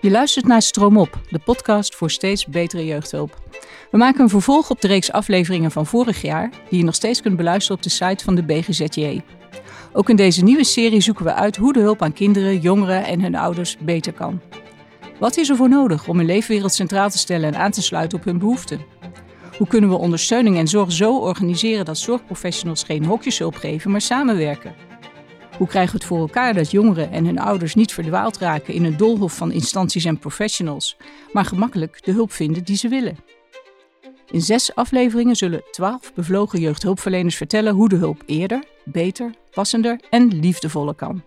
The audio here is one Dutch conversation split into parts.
Je luistert naar Stroom Op, de podcast voor steeds betere jeugdhulp. We maken een vervolg op de reeks afleveringen van vorig jaar, die je nog steeds kunt beluisteren op de site van de BGZJ. Ook in deze nieuwe serie zoeken we uit hoe de hulp aan kinderen, jongeren en hun ouders beter kan. Wat is er voor nodig om hun leefwereld centraal te stellen en aan te sluiten op hun behoeften? Hoe kunnen we ondersteuning en zorg zo organiseren dat zorgprofessionals geen hokjeshulp geven, maar samenwerken? Hoe krijgen we het voor elkaar dat jongeren en hun ouders niet verdwaald raken in een doolhof van instanties en professionals, maar gemakkelijk de hulp vinden die ze willen? In zes afleveringen zullen twaalf bevlogen jeugdhulpverleners vertellen hoe de hulp eerder, beter, passender en liefdevoller kan.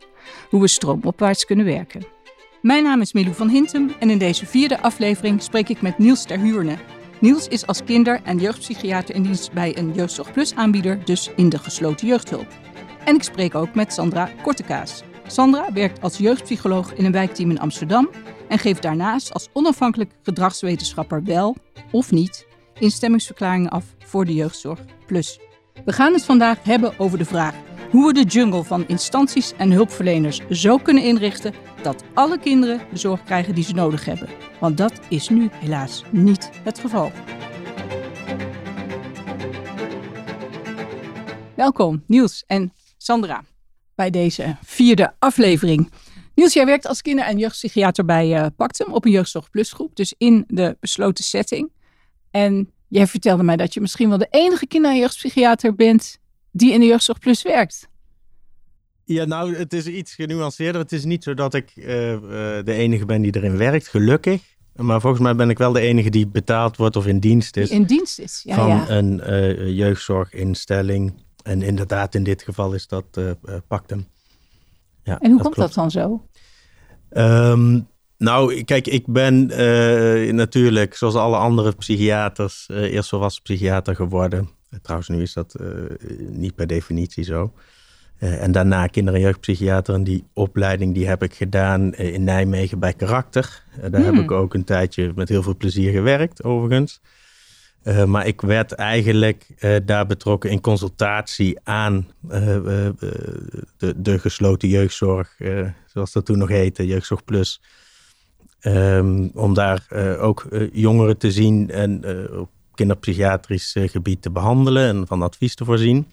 Hoe we stroomopwaarts kunnen werken. Mijn naam is Milou van Hintem en in deze vierde aflevering spreek ik met Niels Terhuurne. Niels is als kinder- en jeugdpsychiater in dienst bij een Jeugdzorg Plus aanbieder, dus in de gesloten jeugdhulp. En ik spreek ook met Sandra Kortekaas. Sandra werkt als jeugdpsycholoog in een wijkteam in Amsterdam en geeft daarnaast als onafhankelijk gedragswetenschapper wel of niet instemmingsverklaringen af voor de Jeugdzorg Plus. We gaan het vandaag hebben over de vraag hoe we de jungle van instanties en hulpverleners zo kunnen inrichten dat alle kinderen de zorg krijgen die ze nodig hebben. Want dat is nu helaas niet het geval. Welkom Niels en Sandra bij deze vierde aflevering. Niels, jij werkt als kinder- en jeugdpsychiater bij uh, Pactum op een Jeugdzorg Plus groep, dus in de besloten setting. En jij vertelde mij dat je misschien wel de enige kinder- en jeugdpsychiater bent die in de Jeugdzorg Plus werkt. Ja, nou, het is iets genuanceerder. Het is niet zo dat ik uh, uh, de enige ben die erin werkt, gelukkig. Maar volgens mij ben ik wel de enige die betaald wordt of in dienst is. Die in dienst is, ja. Van ja. een uh, jeugdzorginstelling. En inderdaad, in dit geval is dat Pactum. Ja, en hoe dat komt klopt. dat dan zo? Um, nou, kijk, ik ben natuurlijk, zoals alle andere psychiaters, eerst volwassen psychiater geworden. Trouwens, nu is dat niet per definitie zo. Uh, en daarna kinder- en jeugdpsychiater. En die opleiding die heb ik gedaan uh, in Nijmegen bij Karakter. Uh, daar hmm. heb ik ook een tijdje met heel veel plezier gewerkt, overigens. Maar ik werd eigenlijk daar betrokken in consultatie aan de, de, gesloten jeugdzorg, zoals dat toen nog heette, Jeugdzorg Plus. Um, om daar ook jongeren te zien en op kinderpsychiatrisch gebied te behandelen en van advies te voorzien.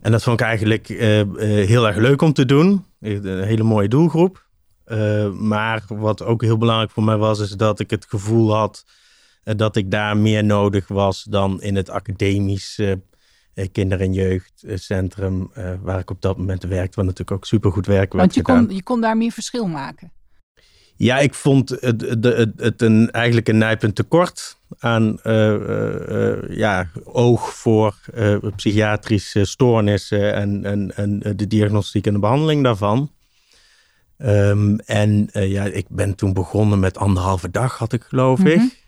En dat vond ik eigenlijk heel erg leuk om te doen. Een hele mooie doelgroep. Maar wat ook heel belangrijk voor mij was, is dat ik het gevoel had dat ik daar meer nodig was dan in het academisch kinder- en jeugdcentrum waar ik op dat moment werkte. Wat natuurlijk ook supergoed werk werd Want je kon, je kon daar meer verschil maken. Ja, ik vond het, het, het een, eigenlijk een nijpend tekort aan uh, uh, ja, oog voor uh, psychiatrische stoornissen en, en, en de diagnostiek en de behandeling daarvan. Um, en ja, ik ben toen begonnen met anderhalve dag, had ik geloof mm -hmm. ik.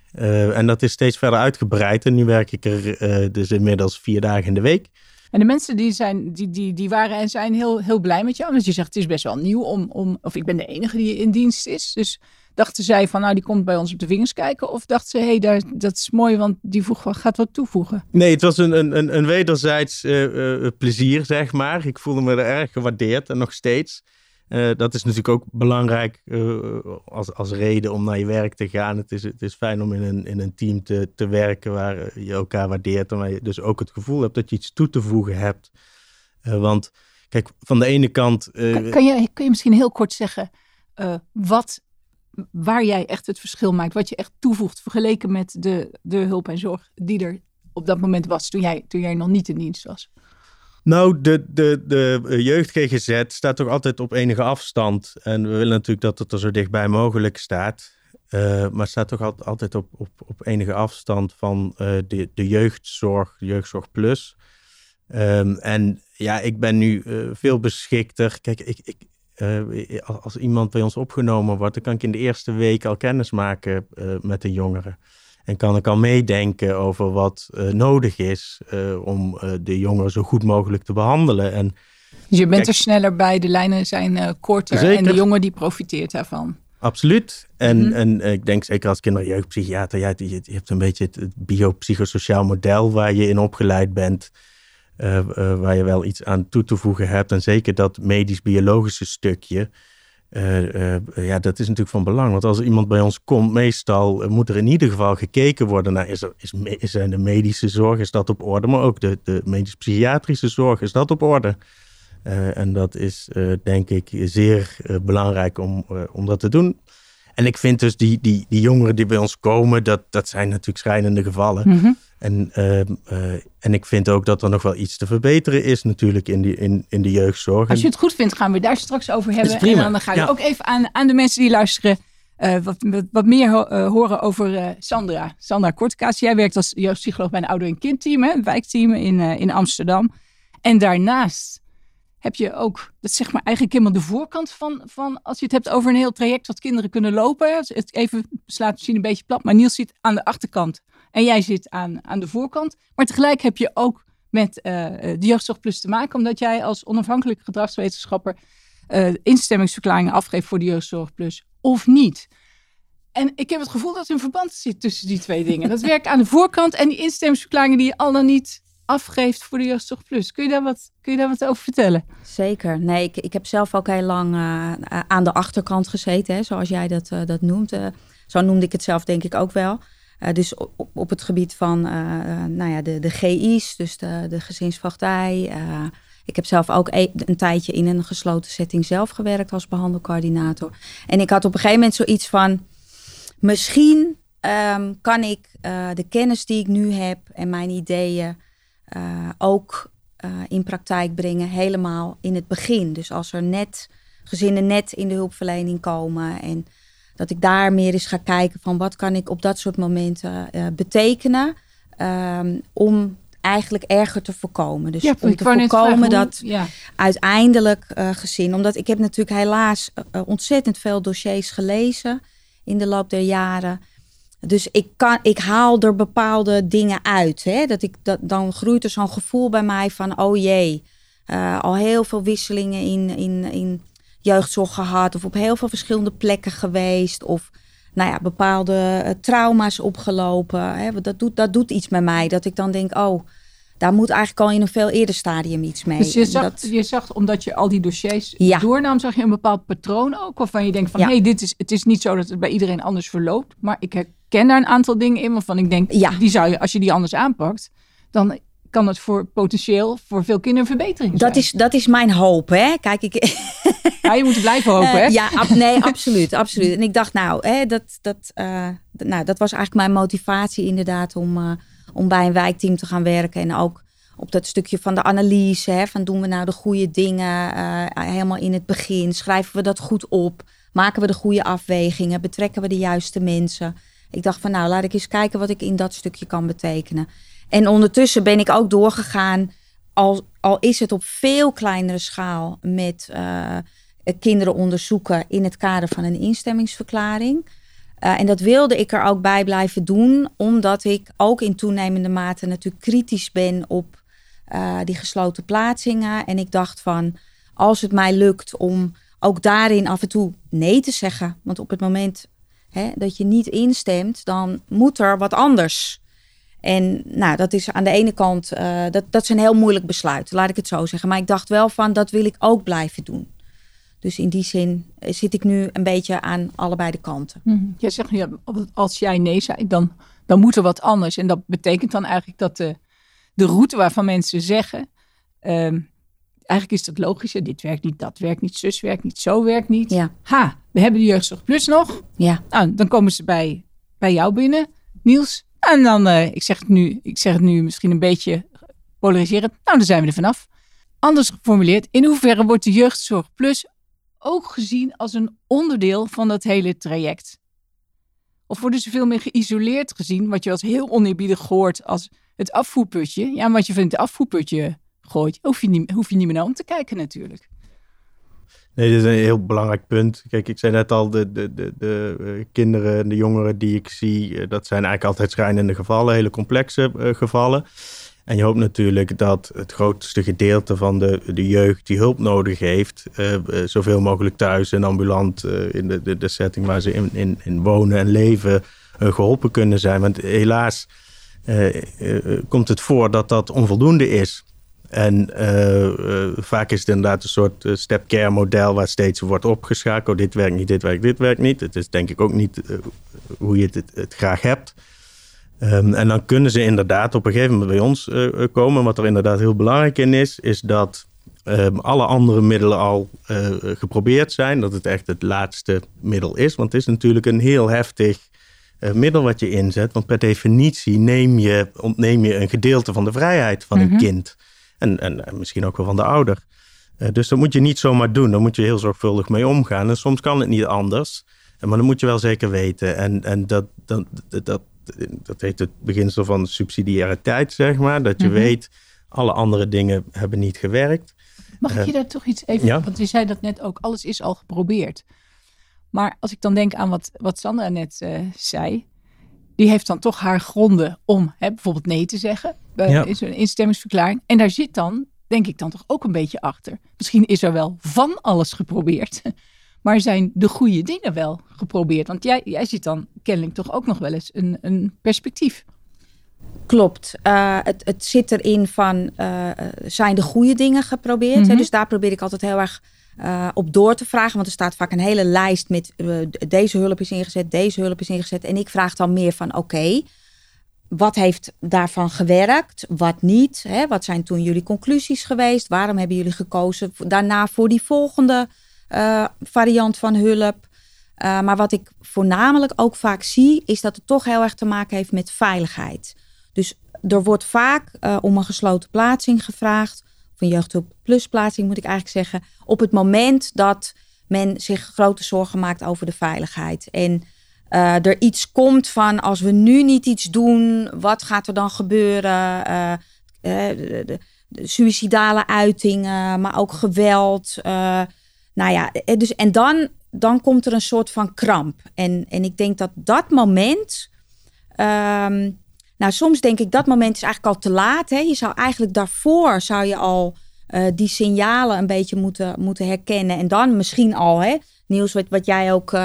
En dat is steeds verder uitgebreid. En nu werk ik er dus inmiddels vier dagen in de week. En de mensen die, zijn, die, die, die waren en zijn heel, heel blij met jou. Want je zegt, het is best wel nieuw om, om... Of ik ben de enige die in dienst is. Dus dachten zij van, nou, die komt bij ons op de vingers kijken? Of dachten ze, hé, hey, dat is mooi, want die voeg, gaat wat toevoegen? Nee, het was een, een, een wederzijds uh, plezier, zeg maar. Ik voelde me er erg gewaardeerd en nog steeds. Uh, dat is natuurlijk ook belangrijk uh, als, als reden om naar je werk te gaan. Het is, het is fijn om in een, in een team te, te werken waar je elkaar waardeert. En waar je dus ook het gevoel hebt dat je iets toe te voegen hebt. Uh, want kijk, van de ene kant. Kan, kan, je, kun je misschien heel kort zeggen wat, waar jij echt het verschil maakt? Wat je echt toevoegt vergeleken met de, de hulp en zorg die er op dat moment was toen jij, toen jij nog niet in dienst was? Nou, de, de, de jeugd GGZ staat toch altijd op enige afstand. En we willen natuurlijk dat het er zo dichtbij mogelijk staat. Uh, maar staat toch altijd, op, op, op enige afstand van uh, de, de jeugdzorg, jeugdzorg plus. Um, en ja, ik ben nu veel beschikter. Kijk, ik, ik, als iemand bij ons opgenomen wordt, dan kan ik in de eerste week al kennis maken met de jongeren. En kan ik al meedenken over wat uh, nodig is uh, om uh, de jongeren zo goed mogelijk te behandelen. En, dus je bent kijk, er sneller bij, de lijnen zijn korter zeker. en de jongen die profiteert daarvan. Absoluut. En, mm -hmm. en ik denk zeker als kinder- en jeugdpsychiater, je, je, hebt een beetje het, het biopsychosociaal model waar je in opgeleid bent. waar je wel iets aan toe te voegen hebt. En zeker dat medisch-biologische stukje. Ja, dat is natuurlijk van belang. Want als iemand bij ons komt, meestal moet er in ieder geval gekeken worden naar is, er, is, zijn de medische zorg, is dat op orde? Maar ook de, de medisch-psychiatrische zorg, is dat op orde? en dat is denk ik zeer belangrijk om, om dat te doen. En ik vind dus die, die, die jongeren die bij ons komen, dat, dat zijn natuurlijk schrijnende gevallen. Mhm. En, ehm, eh, en ik vind ook dat er nog wel iets te verbeteren is natuurlijk in, die, in, in de jeugdzorg. Als je het goed vindt, gaan we daar straks over hebben. En dan ga je ook even aan, aan de mensen die luisteren uh, wat, wat, meer uh, horen over Sandra. Sandra Kortekaas, jij werkt als jeugdpsycholoog bij een ouder- en kindteam, een wijkteam in, in Amsterdam. En daarnaast heb je ook, dat zeg maar eigenlijk helemaal de voorkant van, van als je het hebt over een heel traject wat kinderen kunnen lopen. Het even slaat misschien een beetje plat, maar Niels zit aan de achterkant en jij zit aan, aan de voorkant. Maar tegelijk heb je ook met uh, de Jeugdzorg Plus te maken, omdat jij als onafhankelijke gedragswetenschapper uh, instemmingsverklaringen afgeeft voor de Jeugdzorg Plus of niet. En ik heb het gevoel dat er een verband zit tussen die twee dingen. Dat werkt aan de voorkant en die instemmingsverklaringen die je al dan niet afgeeft voor de Jeugdzorg Plus. Kun je daar wat, kun je daar wat over vertellen? Zeker. Nee, ik, ik heb zelf ook heel lang uh, aan de achterkant gezeten, hè, zoals jij dat, uh, dat noemt. Zo noemde ik het zelf denk ik ook wel. dus op, op het gebied van nou ja, de, de GI's, dus de, de ik heb zelf ook e, een, tijdje in een gesloten setting zelf gewerkt als behandelcoördinator. En ik had op een gegeven moment zoiets van, misschien um, kan ik de kennis die ik nu heb en mijn ideeën uh, ook uh, in praktijk brengen, helemaal in het begin. Dus als er net gezinnen net in de hulpverlening komen en dat ik daar meer eens ga kijken van wat kan ik op dat soort momenten uh, betekenen um, om eigenlijk erger te voorkomen. Dus ja, om te voorkomen dat ja. uiteindelijk uh, gezin, omdat ik heb natuurlijk helaas uh, ontzettend veel dossiers gelezen in de loop der jaren. Dus ik, kan, ik haal er bepaalde dingen uit. Hè? Dat ik, dat, dan groeit er zo'n gevoel bij mij van, oh jee, uh, al heel veel wisselingen in, in, in jeugdzorg gehad. Of op heel veel verschillende plekken geweest. Of nou ja, bepaalde uh, trauma's opgelopen. Hè? Dat, doet, dat doet iets met mij. Dat ik dan denk, oh, daar moet eigenlijk al in een veel eerder stadium iets mee. Dus je zag, dat... je zag omdat je al die dossiers ja. doornam, zag je een bepaald patroon ook? Waarvan je denkt van, hé, hey, dit is, het is niet zo dat het bij iedereen anders verloopt. Maar ik herken daar een aantal dingen in waarvan ik denk, ja. die zou je, als je die anders aanpakt, dan kan het voor potentieel voor veel kinderen verbetering dat Is, dat is mijn hoop, hè. Kijk, ik... Ja, je moet blijven hopen, hè? Uh, ja, ab, nee, absoluut, absoluut. En ik dacht, nou, hè, dat, dat, uh, nou, dat was eigenlijk mijn motivatie inderdaad om... Uh, om bij een wijkteam te gaan werken. En ook op dat stukje van de analyse. Hè, van doen we nou de goede dingen uh, helemaal in het begin? Schrijven we dat goed op? Maken we de goede afwegingen? Betrekken we de juiste mensen? Ik dacht van nou, laat ik eens kijken wat ik in dat stukje kan betekenen. En ondertussen ben ik ook doorgegaan, al, al is het op veel kleinere schaal, met uh, kinderen onderzoeken in het kader van een instemmingsverklaring. Uh, en dat wilde ik er ook bij blijven doen, omdat ik ook in toenemende mate natuurlijk kritisch ben op uh, die gesloten plaatsingen. En ik dacht van, als het mij lukt om ook daarin af en toe nee te zeggen, want op het moment hè, dat je niet instemt, dan moet er wat anders. En nou, dat is aan de ene kant, uh, dat, dat is een heel moeilijk besluit, laat ik het zo zeggen. Maar ik dacht wel van, dat wil ik ook blijven doen. Dus in die zin eh, zit ik nu een beetje aan allebei de kanten. Mm Jij zegt, ja, als jij nee zei, dan, dan moet er wat anders. En dat betekent dan eigenlijk dat de, de route waarvan mensen zeggen... Um, eigenlijk is dat logisch. Dit werkt niet, dat werkt niet, zus werkt niet, zo werkt niet. Ja. Ha, we hebben de Jeugdzorg Plus nog. Ja. Nou, dan komen ze bij, bij jou binnen, Niels. En dan, uh, ik, zeg het nu, ik zeg het nu misschien een beetje polariserend. Nou, dan zijn we er vanaf. Anders geformuleerd, in hoeverre wordt de Jeugdzorg Plus ook gezien als een onderdeel van dat hele traject? Of worden ze veel meer geïsoleerd gezien, wat je als heel oneerbiedig hoort als het afvoerputje? Ja, wat je van het afvoerputje gooit, hoef je niet, hoef je niet meer naar om te kijken natuurlijk. Nee, dit is een heel belangrijk punt. Kijk, ik zei net al, de, de, de, de uh, kinderen, de jongeren die ik zie, uh, dat zijn eigenlijk altijd schrijnende gevallen, hele complexe uh, gevallen. En je hoopt natuurlijk dat het grootste gedeelte van de, de jeugd die hulp nodig heeft, uh, zoveel mogelijk thuis en ambulant uh, in de, de, setting waar ze in, in, in wonen en leven geholpen kunnen zijn. Want helaas komt het voor dat dat onvoldoende is. En vaak is het inderdaad een soort step-care model waar steeds wordt opgeschakeld. Dit werkt niet, dit werkt, dit werkt niet. Het is denk ik ook niet hoe je het, het graag hebt. Ehm, en dan kunnen ze inderdaad op een gegeven moment bij ons komen. Wat er inderdaad heel belangrijk in is, is dat um, alle andere middelen al uh, geprobeerd zijn. Dat het echt het laatste middel is. Want het is natuurlijk een heel heftig uh, middel wat je inzet. Want per definitie neem je, ontneem je een gedeelte van de vrijheid van een mhm. kind. En, en, misschien ook wel van de ouder. Dus dat moet je niet zomaar doen. Daar moet je heel zorgvuldig mee omgaan. En soms kan het niet anders. Maar dat moet je wel zeker weten. En, en dat, dat, dat, dat heet het beginsel van subsidiariteit, zeg maar. Dat je mhm. weet, alle andere dingen hebben niet gewerkt. Mag ik je daar toch iets even... Ja? Want je zei dat net ook, alles is al geprobeerd. Maar als ik dan denk aan wat, wat Sandra net uh, zei... die heeft dan toch haar gronden om hè, bijvoorbeeld nee te zeggen. Uh, ja. Is een instemmingsverklaring. En daar zit dan, denk ik dan toch ook een beetje achter. Misschien is er wel van alles geprobeerd... Maar zijn de goede dingen wel geprobeerd? Want jij, jij ziet dan kennelijk toch ook nog wel eens een, een perspectief. Klopt. Uh, het, het zit erin van, uh, zijn de goede dingen geprobeerd? Mm Dus daar probeer ik altijd heel erg uh, op door te vragen. Want er staat vaak een hele lijst met deze hulp is ingezet, deze hulp is ingezet. En ik vraag dan meer van, oké, wat heeft daarvan gewerkt? Wat niet? Hè? Wat zijn toen jullie conclusies geweest? Waarom hebben jullie gekozen daarna voor die volgende variant van hulp? maar wat ik voornamelijk ook vaak zie, is dat het toch heel erg te maken heeft met veiligheid. Dus er wordt vaak uh, om een gesloten plaatsing gevraagd. Of een jeugdhulp plus plaatsing moet ik eigenlijk zeggen. Op het moment dat men zich grote zorgen maakt over de veiligheid. En er iets komt van als we nu niet iets doen, wat gaat er dan gebeuren? De, de, suïcidale uitingen, maar ook geweld. Nou ja, dus, en dan, dan komt er een soort van kramp. En, en ik denk dat dat moment. Ehm, nou, soms denk ik dat moment is eigenlijk al te laat. Hè? Je zou eigenlijk daarvoor zou je al uh, die signalen een beetje moeten, moeten herkennen. En dan misschien al, hè, Niels, wat, wat jij ook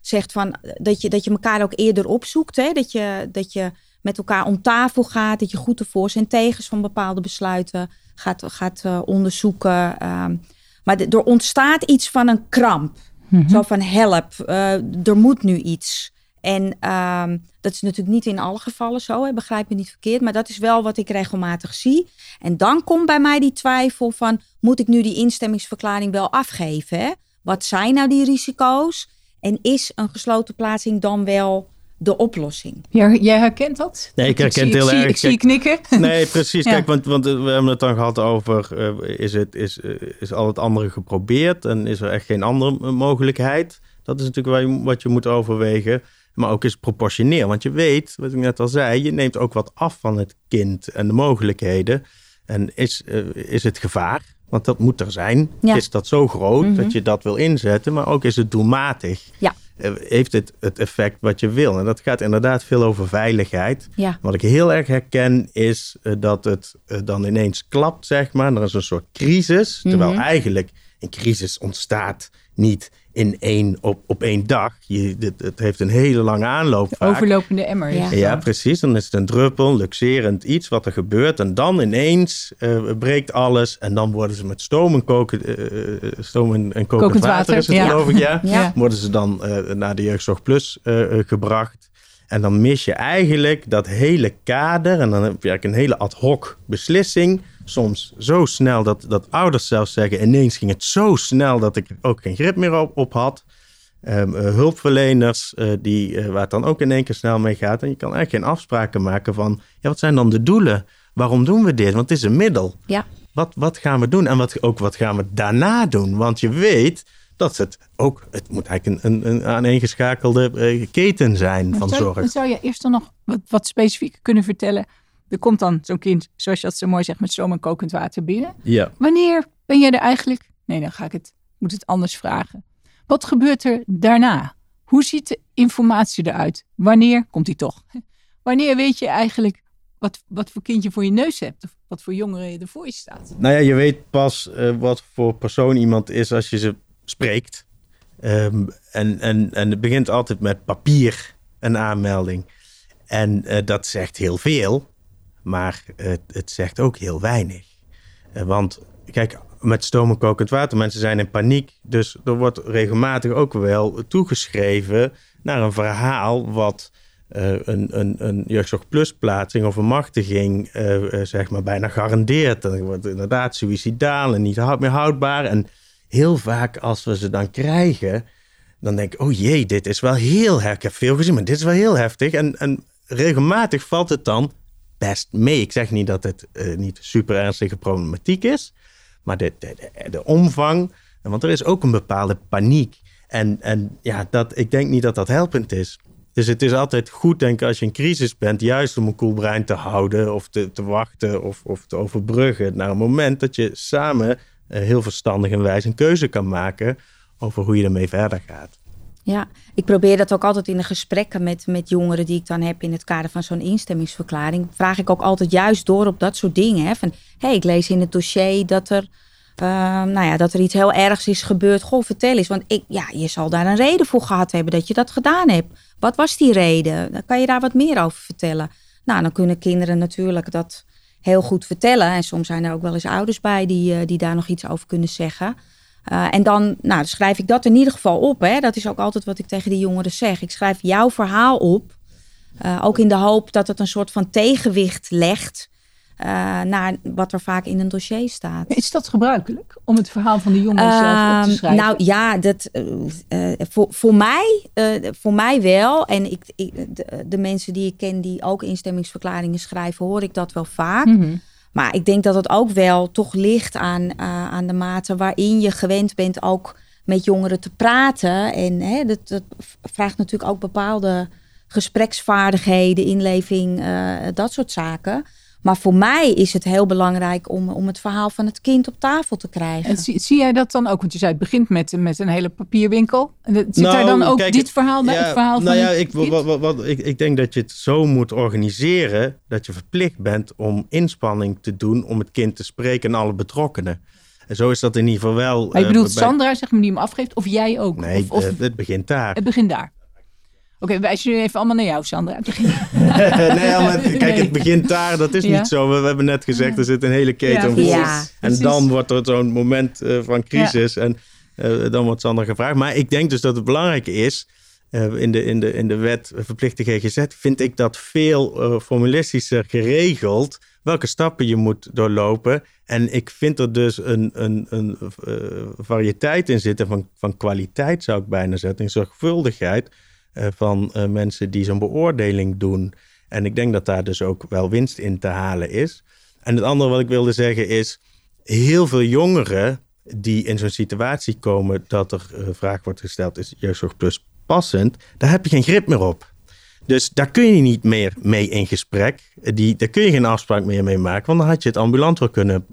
zegt, van, dat, je, dat je elkaar ook eerder opzoekt. Hè? Dat, je, dat je met elkaar om tafel gaat. Dat je goed de voor's en tegens van bepaalde besluiten gaat, gaat onderzoeken. Um, maar er ontstaat iets van een kramp. Mm -hmm. Zo van help, er moet nu iets. En um, dat is natuurlijk niet in alle gevallen zo, hè, begrijp me niet verkeerd. Maar dat is wel wat ik regelmatig zie. En dan komt bij mij die twijfel van, moet ik nu die instemmingsverklaring wel afgeven? Hè? Wat zijn nou die risico's? En is een gesloten plaatsing dan wel de oplossing. Ja, jij herkent dat? Nee, ik herken het heel erg. Ik zie je knikken. Nee, precies. Kijk, want, want we hebben het dan gehad over... Uh, is, het, is, uh, is al het andere geprobeerd... en is er echt geen andere mogelijkheid? Dat is natuurlijk wat je, wat je moet overwegen maar ook is proportioneel. Want je weet, wat ik net al zei, je neemt ook wat af van het kind en de mogelijkheden. En is, uh, is het gevaar, want dat moet er zijn, is dat zo groot mhm. dat je dat wil inzetten, maar ook is het doelmatig. Ja. Uh, heeft het het effect wat je wil? En dat gaat inderdaad veel over veiligheid. Ja. Wat ik heel erg herken is uh, dat het dan ineens klapt, zeg maar. Er is een soort crisis, terwijl mm -hmm. eigenlijk een crisis ontstaat niet in één, op, op één dag. Je, het, het heeft een hele lange aanloop. De overlopende emmer. Ja. ja. precies. Dan is het een druppel, luxerend iets wat er gebeurt. En dan ineens uh, breekt alles. En dan worden ze met stoom en, koken, uh, stoom en, en kokend, kokend water, water, is het ja. geloof ik, ja. ja. Worden ze dan uh, naar de Jeugdzorg Plus gebracht. En dan mis je eigenlijk dat hele kader. En dan heb je eigenlijk een hele ad hoc beslissing soms zo snel dat, dat ouders zelfs zeggen: ineens ging het zo snel dat ik ook geen grip meer op, op had. Um, uh, hulpverleners, uh, die, uh, waar het dan ook in één keer snel mee gaat. En je kan eigenlijk geen afspraken maken van: ja, wat zijn dan de doelen? Waarom doen we dit? Want het is een middel. Ja. Wat, wat gaan we doen? En wat, ook wat gaan we daarna doen? Want je weet dat het ook, het moet eigenlijk een, een, een aaneengeschakelde keten zijn van zou, zorg. Zou je eerst dan nog wat, wat specifieker kunnen vertellen? Er komt dan zo'n kind, zoals je dat zo mooi zegt, met zomaar kokend water binnen. Ja. Wanneer ben je er eigenlijk? Nee, dan ga ik het, moet het anders vragen. Wat gebeurt er daarna? Hoe ziet de informatie eruit? Wanneer komt die toch? Wanneer weet je eigenlijk wat, wat voor kind je voor je neus hebt? Of wat voor jongeren je ervoor je staat? Nou ja, je weet pas uh, wat voor persoon iemand is als je ze spreekt. Um, en, en, en het begint altijd met papier, een aanmelding. En uh, dat zegt heel veel. Maar het, het zegt ook heel weinig. want kijk, met stomen kokend water, mensen zijn in paniek. Dus er wordt regelmatig ook wel toegeschreven naar een verhaal wat uh, een, een, een plaatsing of een machtiging uh, zeg maar bijna garandeert. Dan wordt inderdaad suicidaal en niet meer houdbaar. En heel vaak als we ze dan krijgen, dan denk ik, oh jee, dit is wel heel heftig. Ik heb veel gezien, maar dit is wel heel heftig. En, en regelmatig valt het dan best mee. Ik zeg niet dat het uh, niet super ernstige problematiek is, maar de, de, de, omvang, want er is ook een bepaalde paniek. En, en ja, dat, ik denk niet dat dat helpend is. Dus het is altijd goed, denk ik, als je in crisis bent, juist om een koel brein te houden of te, te wachten of, of te overbruggen naar een moment dat je samen uh, heel verstandig en wijs een keuze kan maken over hoe je ermee verder gaat. Ja, ik probeer dat ook altijd in de gesprekken met, met jongeren die ik dan heb in het kader van zo'n instemmingsverklaring. Vraag ik ook altijd juist door op dat soort dingen. Hè? Van, hey, ik lees in het dossier dat er, uh, nou ja, dat er iets heel ergs is gebeurd. Goh, vertel eens. Want ik, ja, je zal daar een reden voor gehad hebben dat je dat gedaan hebt. Wat was die reden? Kan je daar wat meer over vertellen. Nou, dan kunnen kinderen natuurlijk dat heel goed vertellen. En soms zijn er ook wel eens ouders bij die, uh, die daar nog iets over kunnen zeggen. Uh, en dan, nou, schrijf ik dat in ieder geval op. Hè. Dat is ook altijd wat ik tegen die jongeren zeg. Ik schrijf jouw verhaal op. Uh, ook in de hoop dat het een soort van tegenwicht legt uh, naar wat er vaak in een dossier staat. Is dat gebruikelijk om het verhaal van de jongeren zelf op te ehm, schrijven? Nou ja, dat, voor, voor, mij, voor mij wel. En ik, ik de, de, mensen die ik ken die ook instemmingsverklaringen schrijven, hoor ik dat wel vaak. Mm -hmm. Maar ik denk dat het ook wel toch ligt aan, uh, aan de mate waarin je gewend bent ook met jongeren te praten. En hè, dat, vraagt natuurlijk ook bepaalde gespreksvaardigheden, inleving, uh, dat soort zaken. Maar voor mij is het heel belangrijk om, om het verhaal van het kind op tafel te krijgen. En zie, zie jij dat dan ook? Want je zei het begint met, met een hele papierwinkel. Zit nou, daar dan ook kijk, dit verhaal bij? Ja, het verhaal nou van ja, ik, wat, wat, wat, ik, ik denk dat je het zo moet organiseren dat je verplicht bent om inspanning te doen om het kind te spreken en alle betrokkenen. En zo is dat in ieder geval wel. Maar je bedoelt uh, bij... Sandra, zeg maar, die hem afgeeft, of jij ook? Nee, of, of... Het begint daar. Het begint daar. Oké, okay, wijs nu even allemaal naar jou, Sandra. nee, maar, kijk, het begint daar. Dat is ja. niet zo. We, we, hebben net gezegd, er zit een hele keten voor. Ja, en precies. dan wordt er zo'n moment uh, van crisis. Ja. En uh, dan wordt Sandra gevraagd. Maar ik denk dus dat het belangrijk is... Uh, in, de, in, de, in de wet verplichte GGZ vind ik dat veel formulistischer geregeld... welke stappen je moet doorlopen. En ik vind er dus een, een, een variëteit in zitten van, van kwaliteit, zou ik bijna zetten. In zorgvuldigheid van uh, mensen die zo'n beoordeling doen. En ik denk dat daar dus ook wel winst in te halen is. En het andere wat ik wilde zeggen is, heel veel jongeren die in zo'n situatie komen dat er uh, vraag wordt gesteld, is jeugdzorg plus passend, daar heb je geen grip meer op. Dus daar kun je niet meer mee in gesprek. Die, daar kun je geen afspraak meer mee maken. Want dan had je het ambulant wel kunnen,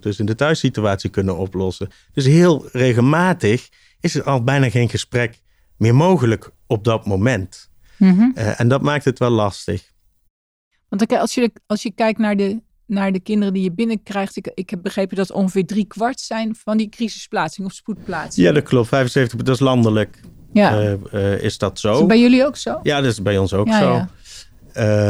dus in de thuissituatie kunnen oplossen. Dus heel regelmatig is er al bijna geen gesprek meer mogelijk op dat moment. Mm -hmm. uh, en dat maakt het wel lastig. Want als je, als je kijkt naar de, naar de kinderen die je binnenkrijgt, ik, ik heb begrepen dat ongeveer drie kwart zijn van die crisisplaatsing of spoedplaatsing. Ja, dat klopt. 75, dat is landelijk. Ja. Uh, uh, is dat zo? Is dat bij jullie ook zo? Ja, dat is bij ons ook ja, zo. Ja.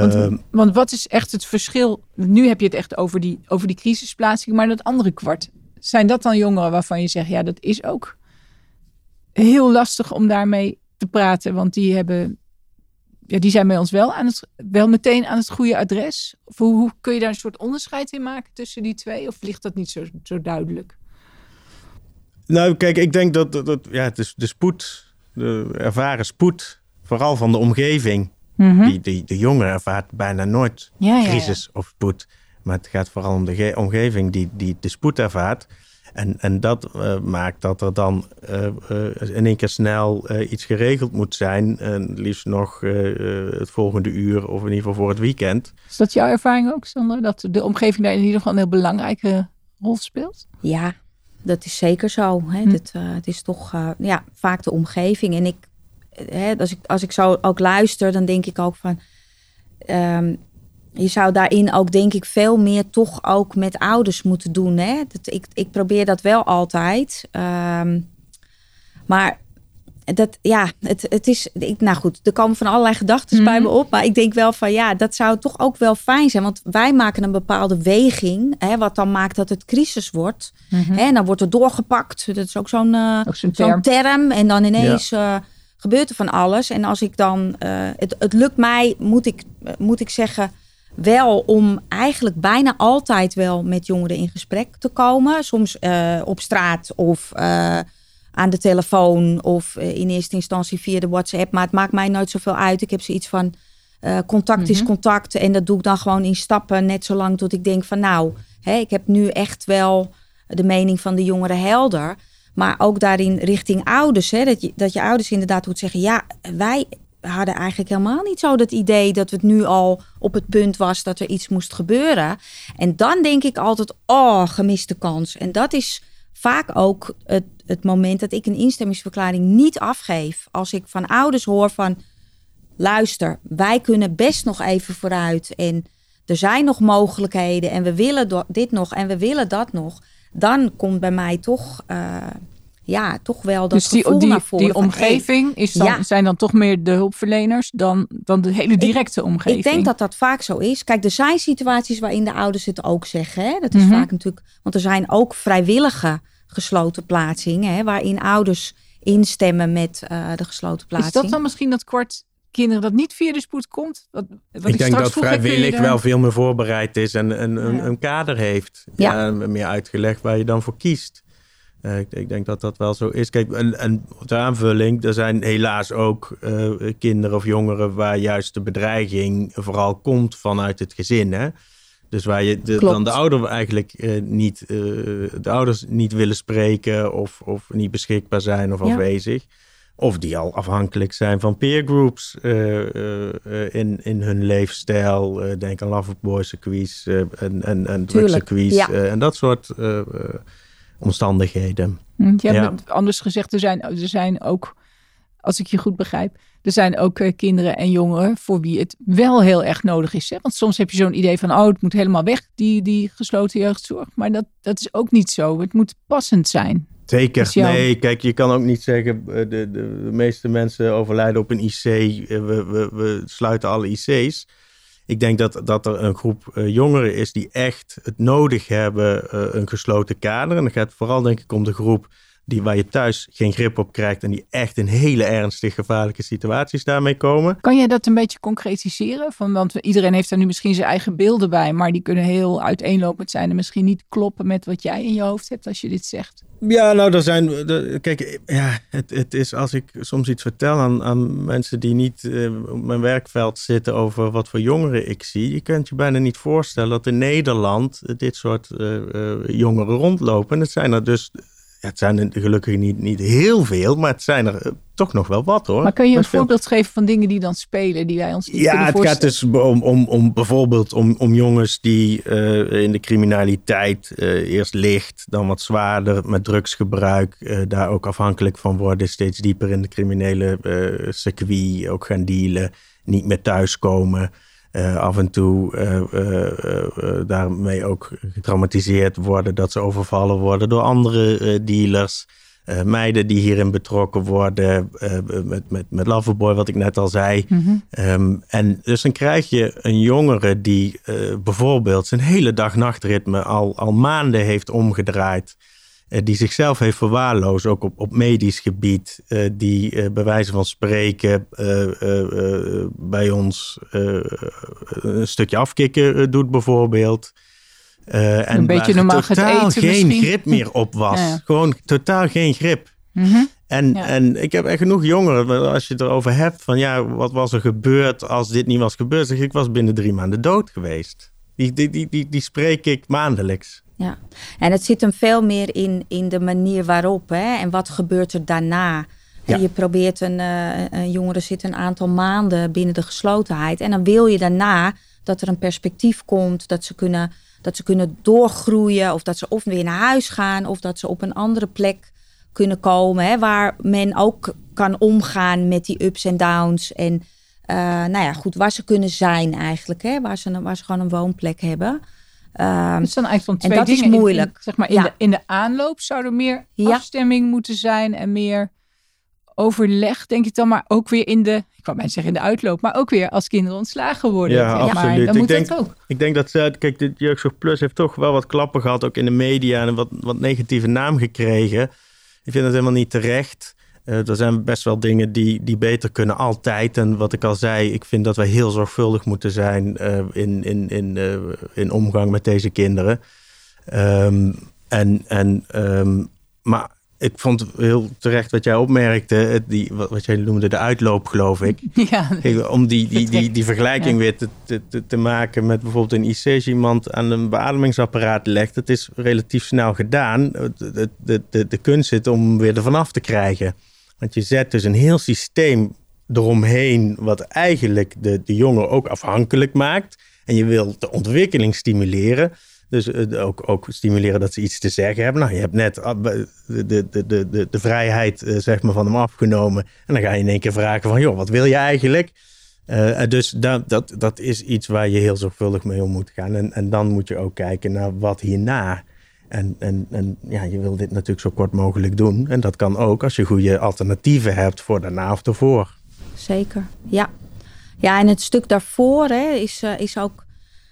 Want, want, wat is echt het verschil? Nu heb je het echt over die, over die crisisplaatsing, maar dat andere kwart. Zijn dat dan jongeren waarvan je zegt, ja, dat is ook heel lastig om daarmee te praten, want die hebben, ja, die zijn bij ons wel, aan het, wel meteen aan het goede adres. Of hoe, hoe kun je daar een soort onderscheid in maken tussen die twee? Of ligt dat niet zo, zo duidelijk? Nou, kijk, ik denk dat, dat, dat ja, het is de spoed, de ervaren spoed, vooral van de omgeving. Mm -hmm. die, die, de jongen ervaart bijna nooit ja, crisis ja, ja. of spoed. Maar het gaat vooral om de omgeving die, die de spoed ervaart. En, en dat uh, maakt dat er dan uh, uh, in één keer snel iets geregeld moet zijn. En liefst nog het volgende uur of in ieder geval voor het weekend. Is dat jouw ervaring ook, Sander? Dat de omgeving daar in ieder geval een heel belangrijke rol speelt? Ja, dat is zeker zo. Hè? Hm. Dat, het is toch ja, vaak de omgeving. En ik, hè, als, ik, als ik zo ook luister, dan denk ik ook van... Um, je zou daarin ook, denk ik, veel meer toch ook met ouders moeten doen. Hè? Dat, ik, ik probeer dat wel altijd. Um, maar dat, ja, het, het is, ik, nou goed, er komen van allerlei gedachten bij Mhm. me op. Maar ik denk wel van, ja, dat zou toch ook wel fijn zijn. Want wij maken een bepaalde weging, hè, wat dan maakt dat het crisis wordt. Mhm. Hè, en dan wordt er doorgepakt. Dat is ook zo'n zo'n term. term. En dan ineens eh, gebeurt er van alles. En als ik dan, eh, het, het lukt mij, moet ik, moet ik zeggen, wel om eigenlijk bijna altijd wel met jongeren in gesprek te komen. Soms eh, op straat of eh, aan de telefoon of eh, in eerste instantie via de WhatsApp. Maar het maakt mij nooit zoveel uit. Ik heb zoiets van contact is Mhm. contact. En dat doe ik dan gewoon in stappen. Net zolang tot ik denk van nou, hè, ik heb nu echt wel de mening van de jongeren helder. Maar ook daarin richting ouders. Hè, dat, je, dat je ouders inderdaad moet zeggen. Ja, wij hadden eigenlijk helemaal niet zo dat idee dat het nu al op het punt was dat er iets moest gebeuren. En dan denk ik altijd, oh, gemiste kans. En dat is vaak ook het, het moment dat ik een instemmingsverklaring niet afgeef. Als ik van ouders hoor van, luister, wij kunnen best nog even vooruit. En er zijn nog mogelijkheden en we willen dit nog en we willen dat nog. Dan komt bij mij toch, eh, ja, toch wel dat dus die, gevoel die, naar voren. die van, hey, omgeving is dan, Ja. zijn dan toch meer de hulpverleners dan, dan de hele directe omgeving. Ik denk dat dat vaak zo is. Kijk, er zijn situaties waarin de ouders het ook zeggen. Hè? Dat is Mhm. vaak natuurlijk, want er zijn ook vrijwillige gesloten plaatsingen, hè, waarin ouders instemmen met eh, de gesloten plaatsing. Is dat dan misschien dat kwart kinderen dat niet via de spoed komt? Wat, wat ik denk straks dat vroeg, kun je vrijwillig daar- wel veel meer voorbereid is en een, een, Ja. een kader heeft. Ja. Ja. meer uitgelegd waar je dan voor kiest. Eh, ik, ik denk dat dat wel zo is. Kijk, en, en de aanvulling, er zijn helaas ook eh, kinderen of jongeren waar juist de bedreiging vooral komt vanuit het gezin. Hè? Dus waar je de, dan de ouder eigenlijk eh, niet, de ouders niet willen spreken of, of niet beschikbaar zijn of Ja. afwezig. Of die al afhankelijk zijn van peergroups in, in hun leefstijl. Denk aan Loverboy circuits en, en, en ja. eh, en dat soort omstandigheden. Ja. hebt anders gezegd, er zijn, er zijn ook, als ik je goed begrijp, er zijn ook eh, kinderen en jongeren voor wie het wel heel erg nodig is. Hè? Want soms heb je zo'n idee van, oh, het moet helemaal weg, die, die gesloten jeugdzorg. Maar dat, dat is ook niet zo. Het moet passend zijn. Zeker. Dus jou- Nee, kijk, je kan ook niet zeggen, eh, de, de, de meeste mensen overlijden op een IC. eh, We, we, we sluiten alle IC's. Ik denk dat, dat er een groep eh, jongeren is die echt het nodig hebben, eh, een gesloten kader. En dan gaat het vooral denk ik om de groep die, waar je thuis geen grip op krijgt en die echt in hele ernstig gevaarlijke situaties daarmee komen. Kan jij dat een beetje concretiseren? Van, want iedereen heeft daar nu misschien zijn eigen beelden bij, maar die kunnen heel uiteenlopend zijn en misschien niet kloppen met wat jij in je hoofd hebt als je dit zegt. Ja, nou, er zijn. kijk, ja, het, het is als ik soms iets vertel aan, aan mensen die niet eh, op mijn werkveld zitten over wat voor jongeren ik zie. Je kunt je bijna niet voorstellen dat in Nederland dit soort eh, eh, jongeren rondlopen. En het zijn er dus. Ja, het zijn er gelukkig niet, niet heel veel, maar het zijn er eh, toch nog wel wat hoor. Maar kun je een voorbeeld geven van dingen die dan spelen, die wij ons niet ja, het gaat dus om, om, om bijvoorbeeld om, om jongens die eh, in de criminaliteit eh, eerst licht, dan wat zwaarder met drugsgebruik, daar ook afhankelijk van worden, steeds dieper in de criminele circuit ook gaan dealen, niet meer thuiskomen. Eh, af en toe eh, eh, daarmee ook getraumatiseerd worden dat ze overvallen worden door andere dealers. Meiden die hierin betrokken worden, met, met, met Loverboy, wat ik net al zei. Mhm. Ehm, en dus dan krijg je een jongere die bijvoorbeeld zijn hele dag-nachtritme al, al maanden heeft omgedraaid. Eh, die zichzelf heeft verwaarloosd, ook op, op medisch gebied. eh, die eh, bij wijze van spreken bij ons een stukje afkicken eh, doet bijvoorbeeld. En Een beetje normaal totaal eten geen misschien. grip meer op was. Ja. Gewoon totaal geen grip. Mhm. En, Ja. en ik heb echt genoeg jongeren, als je het erover hebt, van ja, wat was er gebeurd als dit niet was gebeurd? Zeg ik, ik was binnen drie maanden dood geweest. Die, die, die, die, die spreek ik maandelijks. Ja, en het zit hem veel meer in, in de manier waarop. Hè? En wat gebeurt er daarna? Ja. Je probeert een, eh, een jongere zit een aantal maanden binnen de geslotenheid. En dan wil je daarna dat er een perspectief komt. Dat ze kunnen, dat ze kunnen doorgroeien. Of dat ze of weer naar huis gaan. Of dat ze op een andere plek kunnen komen. Hè? Waar men ook kan omgaan met die ups en downs. En eh, nou ja, goed, waar ze kunnen zijn eigenlijk. Hè? Waar, ze, waar ze gewoon een woonplek hebben. Ehm, Het zijn eigenlijk van En twee dat is dingen. In- in- moeilijk. zeg maar, in, Ja. de, in de aanloop zou er meer Ja. afstemming moeten zijn en meer overleg, denk ik dan, maar ook weer in de, ik mij zeggen in de uitloop, maar ook weer als kinderen ontslagen worden. Ja, zeg maar. absoluut. Dan Ik moet denk- dat ook. Ik denk dat, ze- kijk, de Jeugdzorg Plus heeft toch wel wat klappen gehad, ook in de media en wat, wat negatieve naam gekregen. Ik vind dat helemaal niet terecht. Eh, er zijn best wel dingen die, die beter kunnen altijd. En wat ik al zei, ik vind dat we heel zorgvuldig moeten zijn eh, in, in, in, eh, in omgang met deze kinderen. Ehm, en, en, ehm, maar ik vond heel terecht wat jij opmerkte, die, wat, jij noemde de uitloop, geloof ik. Ja, Kijk, om die, die, die, die vergelijking Ja. weer te, te, te, maken met bijvoorbeeld een IC, iemand aan een beademingsapparaat legt, het is relatief snel gedaan. De, de, de, de, kunst zit om hem weer ervan af te krijgen. Want je zet dus een heel systeem eromheen, wat eigenlijk de, de jongen ook afhankelijk maakt. En je wil de ontwikkeling stimuleren. Dus eh, ook, ook stimuleren dat ze iets te zeggen hebben. Nou, je hebt net ah, de, de, de, de, de, vrijheid eh, zeg maar, van hem afgenomen. En dan ga je in één keer vragen van, joh, wat wil je eigenlijk? Eh, dus dat, dat, dat is iets waar je heel zorgvuldig mee om moet gaan. En, en dan moet je ook kijken naar wat hierna. En, en, en ja, je wil dit natuurlijk zo kort mogelijk doen. En dat kan ook als je goede alternatieven hebt voor daarna of ervoor. Zeker, ja. Ja, en het stuk daarvoor hè, is, eh, is ook,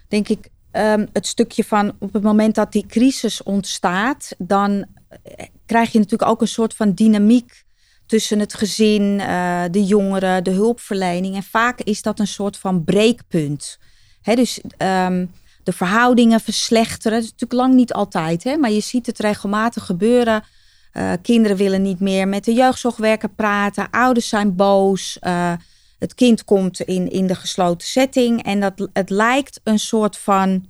denk ik, ehm, het stukje van op het moment dat die crisis ontstaat, dan eh, krijg je natuurlijk ook een soort van dynamiek tussen het gezin, eh, de jongeren, de hulpverlening. En vaak is dat een soort van breekpunt. Hè, dus ehm, de verhoudingen verslechteren. Dat is natuurlijk lang niet altijd, hè, maar je ziet het regelmatig gebeuren. Eh, kinderen willen niet meer met de jeugdzorgwerker praten. Ouders zijn boos. eh, het kind komt in, in de gesloten setting. En dat, het lijkt een soort van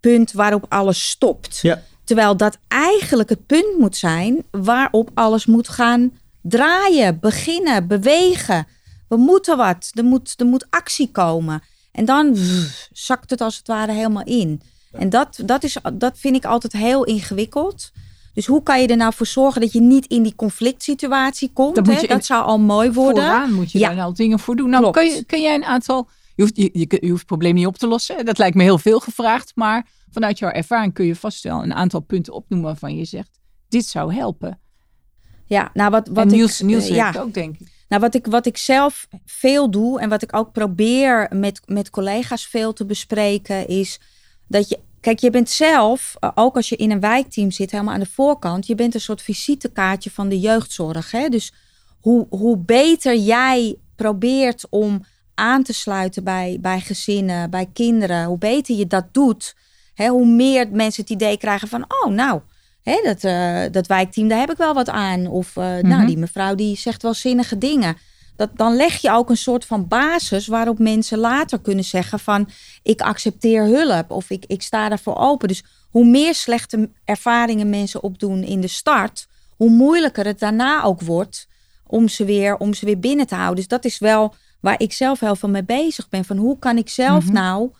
punt waarop alles stopt. Ja. Terwijl dat eigenlijk het punt moet zijn waarop alles moet gaan draaien, beginnen, bewegen. We moeten wat. Er moet, er moet actie komen. En dan pff, zakt het als het ware helemaal in. En dat, dat, is, dat vind ik altijd heel ingewikkeld. Dus hoe kan je er nou voor zorgen dat je niet in die conflict situatie komt? Dat hè? dat zou al mooi worden. Vooraan moet je Ja. daar al dingen voor doen. Nou, kun, je, kun jij een aantal... Je hoeft, je, je, je hoeft het probleem niet op te lossen. Dat lijkt me heel veel gevraagd. Maar vanuit jouw ervaring kun je vast wel een aantal punten opnoemen waarvan je zegt... Dit zou helpen. Ja, nou wat, wat en Niels, ik, Niels eh, ja. ook, denk ik. Nou, wat ik, wat ik zelf veel doe en wat ik ook probeer met, met collega's veel te bespreken, is dat je. Kijk, je bent zelf, eh, ook als je in een wijkteam zit, helemaal aan de voorkant, je bent een soort visitekaartje van de jeugdzorg. Hè? Dus hoe, hoe beter jij probeert om aan te sluiten bij, bij gezinnen, bij kinderen, hoe beter je dat doet, hè, hoe meer mensen het idee krijgen van, oh nou, hè, dat, eh, dat wijkteam, daar heb ik wel wat aan. Of eh, Mhm. nou, die mevrouw die zegt wel zinnige dingen. Dat, dan leg je ook een soort van basis waarop mensen later kunnen zeggen van ik accepteer hulp of ik, ik sta daarvoor open. Dus hoe meer slechte ervaringen mensen opdoen in de start, hoe moeilijker het daarna ook wordt om ze weer, om ze weer binnen te houden. Dus dat is wel waar ik zelf heel veel mee bezig ben. Van hoe kan ik zelf Mhm. nou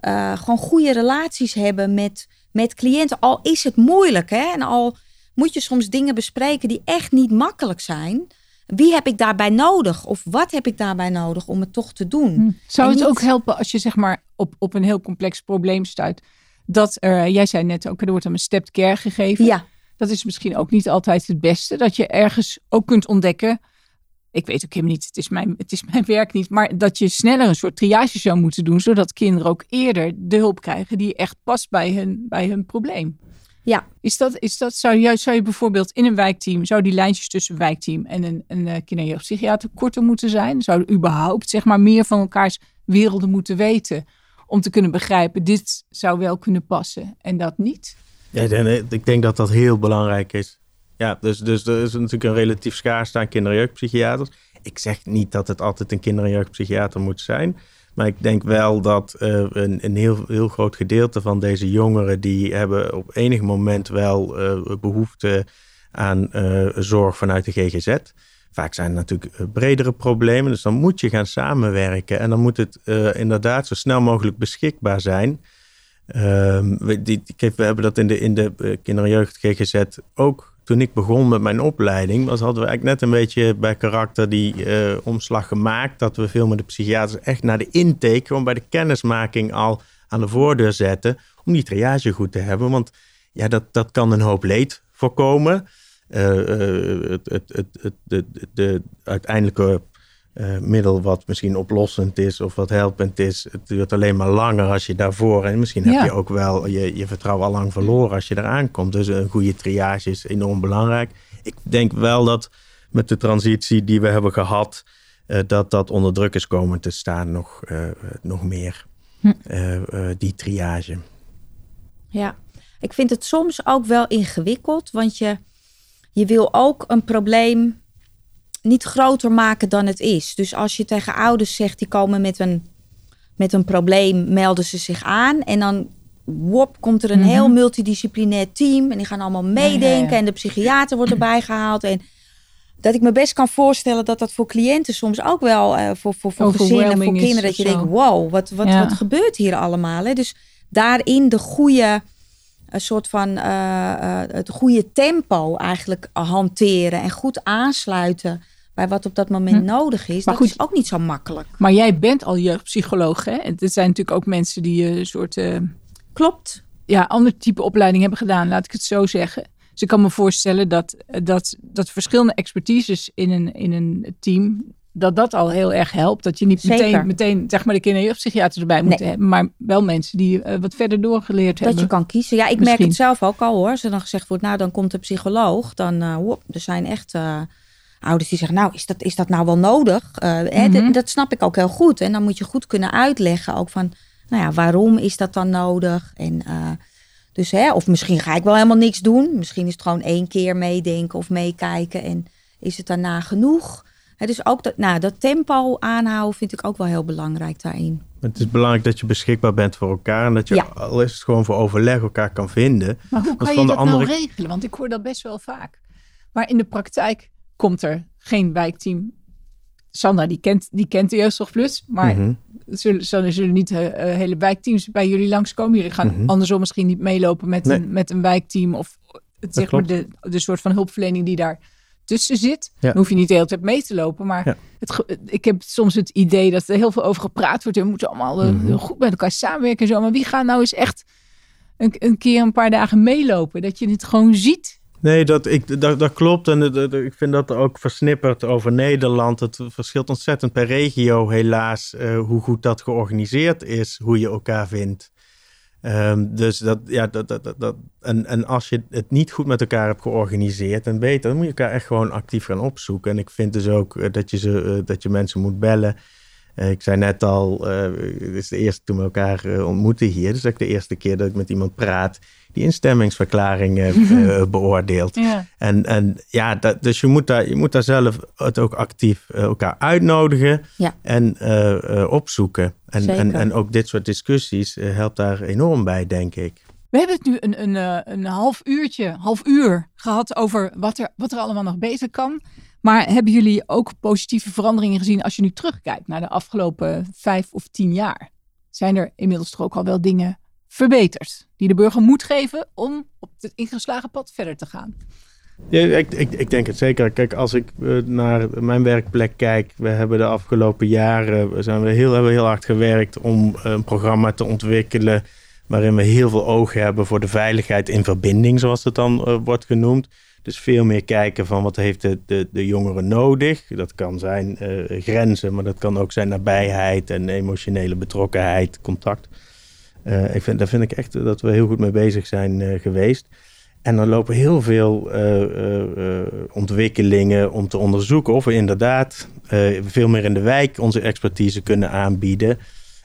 eh, gewoon goede relaties hebben met, met cliënten. Al is het moeilijk hè? en al moet je soms dingen bespreken die echt niet makkelijk zijn. Wie heb ik daarbij nodig? Of wat heb ik daarbij nodig om het toch te doen? Hm. Zou het niet- ook helpen als je zeg maar op, op een heel complex probleem stuit? Dat er, jij zei net ook, er wordt hem een stepped care gegeven. Ja, Dat is misschien ook niet altijd het beste. Dat je ergens ook kunt ontdekken. Ik weet ook helemaal niet, het is, mijn, het is mijn werk niet. Maar dat je sneller een soort triage zou moeten doen. Zodat kinderen ook eerder de hulp krijgen die echt past bij hun, bij hun probleem. ja. Is dat, is dat, zou, je, zou je bijvoorbeeld in een wijkteam, zou die lijntjes tussen een wijkteam en een, een eh, kinder- en jeugdpsychiater korter moeten zijn? Zouden überhaupt zeg maar meer van elkaars werelden moeten weten? Om te kunnen begrijpen, dit zou wel kunnen passen en dat niet? Ja, denk- ik denk dat dat heel belangrijk is. Ja, dus, dus er is natuurlijk een relatief schaarste aan kinder- en jeugdpsychiaters. Ik zeg niet dat het altijd een kinder- en jeugdpsychiater moet zijn. Maar ik denk wel dat eh, een, een heel, heel groot gedeelte van deze jongeren... die hebben op enig moment wel eh, behoefte aan eh, zorg vanuit de GGZ. Vaak zijn er natuurlijk bredere problemen. Dus dan moet je gaan samenwerken. En dan moet het inderdaad zo snel mogelijk beschikbaar zijn... Ehm, we, die, we hebben dat in de, in de kinder- en jeugd GGZ ook. Toen ik begon met mijn opleiding, was, hadden we eigenlijk net een beetje bij karakter die eh, omslag gemaakt. Dat we veel met de psychiaters echt naar de intake, gewoon bij de kennismaking al aan de voordeur zetten. Om die triage goed te hebben. Want ja, dat, dat kan een hoop leed voorkomen. het, het, het, het, de, de uiteindelijke middel wat misschien oplossend is of wat helpend is. Het duurt alleen maar langer als je daarvoor. En misschien heb je ook wel je, je vertrouwen al lang verloren als je eraan komt. Dus een goede triage is enorm belangrijk. Ik denk wel dat met de transitie die we hebben gehad, dat dat onder druk is komen te staan nog, nog meer. Hm. die triage. Ja, ik vind het soms ook wel ingewikkeld, want je, je wil ook een probleem niet groter maken dan het is. Dus als je tegen ouders zegt, die komen met een, met een probleem, melden ze zich aan. En dan wop, komt er een heel mhm. multidisciplinair team. En die gaan allemaal meedenken. En de psychiater wordt erbij gehaald. En dat ik me best kan voorstellen dat dat voor cliënten soms ook wel, uh, voor, voor, voor gezinnen, voor kinderen, dat je denkt, wow, wat, wat, wat gebeurt hier allemaal? Hè? Dus daarin de goede een soort van uh, het goede tempo eigenlijk hanteren en goed aansluiten bij wat op dat moment hm. nodig is. Maar dat goed, is ook niet zo makkelijk. Maar jij bent al jeugdpsycholoog, hè? En er zijn natuurlijk ook mensen die een soort. Uh, Klopt. Ja, ander type opleiding hebben gedaan, laat ik het zo zeggen. Dus ik kan me voorstellen dat, dat, dat verschillende expertises in een, in een team dat dat al heel erg helpt. Dat je niet meteen, meteen zeg maar de kinder- en jeugdpsychiater erbij moet hebben. Maar wel mensen die uh, wat verder doorgeleerd hebben. Dat je kan kiezen. Ja, ik merk het zelf ook al hoor. Als er dan gezegd wordt, nou dan komt de psycholoog. Dan, er zijn echt ouders die zeggen, nou is dat, is dat nou wel nodig? hè, mhm. dat snap ik ook heel goed. En dan moet je goed kunnen uitleggen ook van, nou ja, waarom is dat dan nodig? En dus hè, of misschien ga ik wel helemaal niks doen. Misschien is het gewoon één keer meedenken of meekijken. En is het daarna genoeg? dus ook dat, nou, dat tempo aanhouden vind ik ook wel heel belangrijk daarin. Het is belangrijk dat je beschikbaar bent voor elkaar. En dat je al is het gewoon voor overleg elkaar kan vinden. Maar hoe kan je dat nou regelen? Want ik hoor dat best wel vaak. Maar in de praktijk komt er geen wijkteam. Sandra, die kent, die kent de Jeugdzorg Plus. Maar mm zullen, zullen, niet uh, hele wijkteams bij jullie langskomen. Jullie gaan mhm. andersom misschien niet meelopen met, een, met een wijkteam. Of het, zeg maar de, de soort van hulpverlening die daar tussen zit. Dan hoef je niet de hele tijd mee te lopen. Maar het, ik heb soms het idee dat er heel veel over gepraat wordt. We moeten allemaal eh, mhm. goed met elkaar samenwerken en zo. Maar wie gaat nou eens echt een, een keer een paar dagen meelopen? Dat je het gewoon ziet. Nee, dat, ik, dat, dat klopt. En ik vind dat ook versnipperd over Nederland. Het verschilt ontzettend per regio, helaas, uh, hoe goed dat georganiseerd is, hoe je elkaar vindt. Ehm, dus dat, ja, dat, dat, dat, en, en als je het niet goed met elkaar hebt georganiseerd en weet, dan moet je elkaar echt gewoon actief gaan opzoeken. En ik vind dus ook eh, dat je, ze, eh, dat je mensen moet bellen. Eh, ik zei net al, dit is de eerste toen we elkaar ontmoeten hier. Dus ik de eerste keer dat ik met iemand praat die instemmingsverklaringen uh, beoordeelt. Ja. En, en ja, dat, dus je moet, daar, je moet daar zelf het ook actief uh, elkaar uitnodigen en uh, opzoeken. En, en, en ook dit soort discussies helpt daar enorm bij, denk ik. We hebben het nu een, een, een half uurtje, half uur gehad over wat er, wat er allemaal nog beter kan. Maar hebben jullie ook positieve veranderingen gezien als je nu terugkijkt naar de afgelopen vijf of tien jaar? Zijn er inmiddels toch ook al wel dingen verbeterd. Die de burger moet geven om op het ingeslagen pad verder te gaan. Ja, ik, ik, ik denk het zeker. Kijk, als ik eh, naar mijn werkplek kijk, we hebben de afgelopen jaren zijn we heel, heel hard gewerkt om een programma te ontwikkelen waarin we heel veel oog hebben voor de veiligheid in verbinding, zoals het dan uh, wordt genoemd. Dus veel meer kijken van wat heeft de, de, de jongeren nodig. Dat kan zijn uh, grenzen, maar dat kan ook zijn nabijheid en emotionele betrokkenheid, contact. Uh, ik vind, daar vind ik echt dat we heel goed mee bezig zijn uh, geweest. En er lopen heel veel ontwikkelingen om te onderzoeken of we inderdaad veel meer in de wijk onze expertise kunnen aanbieden.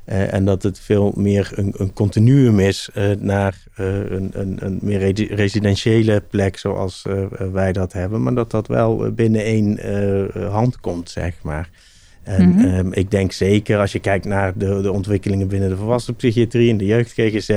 En dat het veel meer een, een continuum is naar een, een, een, meer residentiële plek zoals wij dat hebben. Maar dat dat wel binnen één hand komt, zeg maar. En mhm. ehm, ik denk zeker als je kijkt naar de, de ontwikkelingen binnen de volwassenenpsychiatrie en de jeugd GGZ,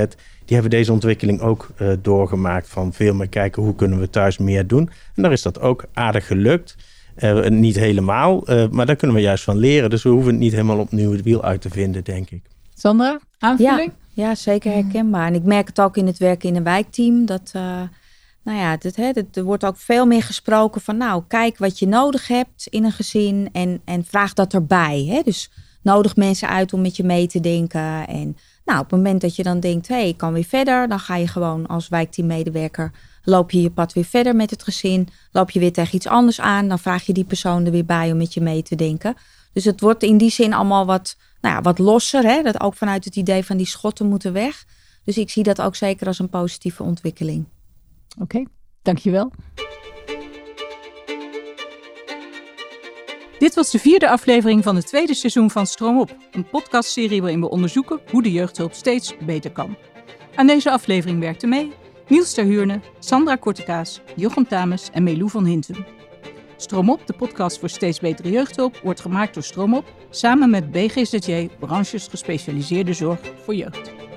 die hebben deze ontwikkeling ook doorgemaakt van veel meer kijken hoe kunnen we thuis meer doen. En daar is dat ook aardig gelukt. Uh, niet helemaal, uh, maar daar kunnen we juist van leren. Dus we hoeven niet helemaal opnieuw het wiel uit te vinden, denk ik. Sandra, aanvulling? Ja, ja zeker herkenbaar. En ik merk het ook in het werken in een wijkteam. Dat nou ja, dit, hè, er wordt ook veel meer gesproken van, nou, kijk wat je nodig hebt in een gezin en, en vraag dat erbij. Hè? Dus nodig mensen uit om met je mee te denken. En nou, op het moment dat je dan denkt, hé, hey, ik kan weer verder, dan ga je gewoon als wijkteammedewerker loop je je pad weer verder met het gezin. Loop je weer tegen iets anders aan, dan vraag je die persoon er weer bij om met je mee te denken. Dus het wordt in die zin allemaal wat, nou ja, wat losser. Hè? Dat ook vanuit het idee van die schotten moeten weg. Dus ik zie dat ook zeker als een positieve ontwikkeling. Oké, dankjewel. Dit was de vierde aflevering van het tweede seizoen van Stroom Op, een podcastserie waarin we onderzoeken hoe de jeugdhulp steeds beter kan. Aan deze aflevering werkten mee Niels Terhuurne, Sandra Kortekaas, Jochem Tames en Melou van Hinten. Stroomop, de podcast voor steeds betere jeugdhulp, wordt gemaakt door Stroomop samen met BGZJ, branches gespecialiseerde zorg voor jeugd.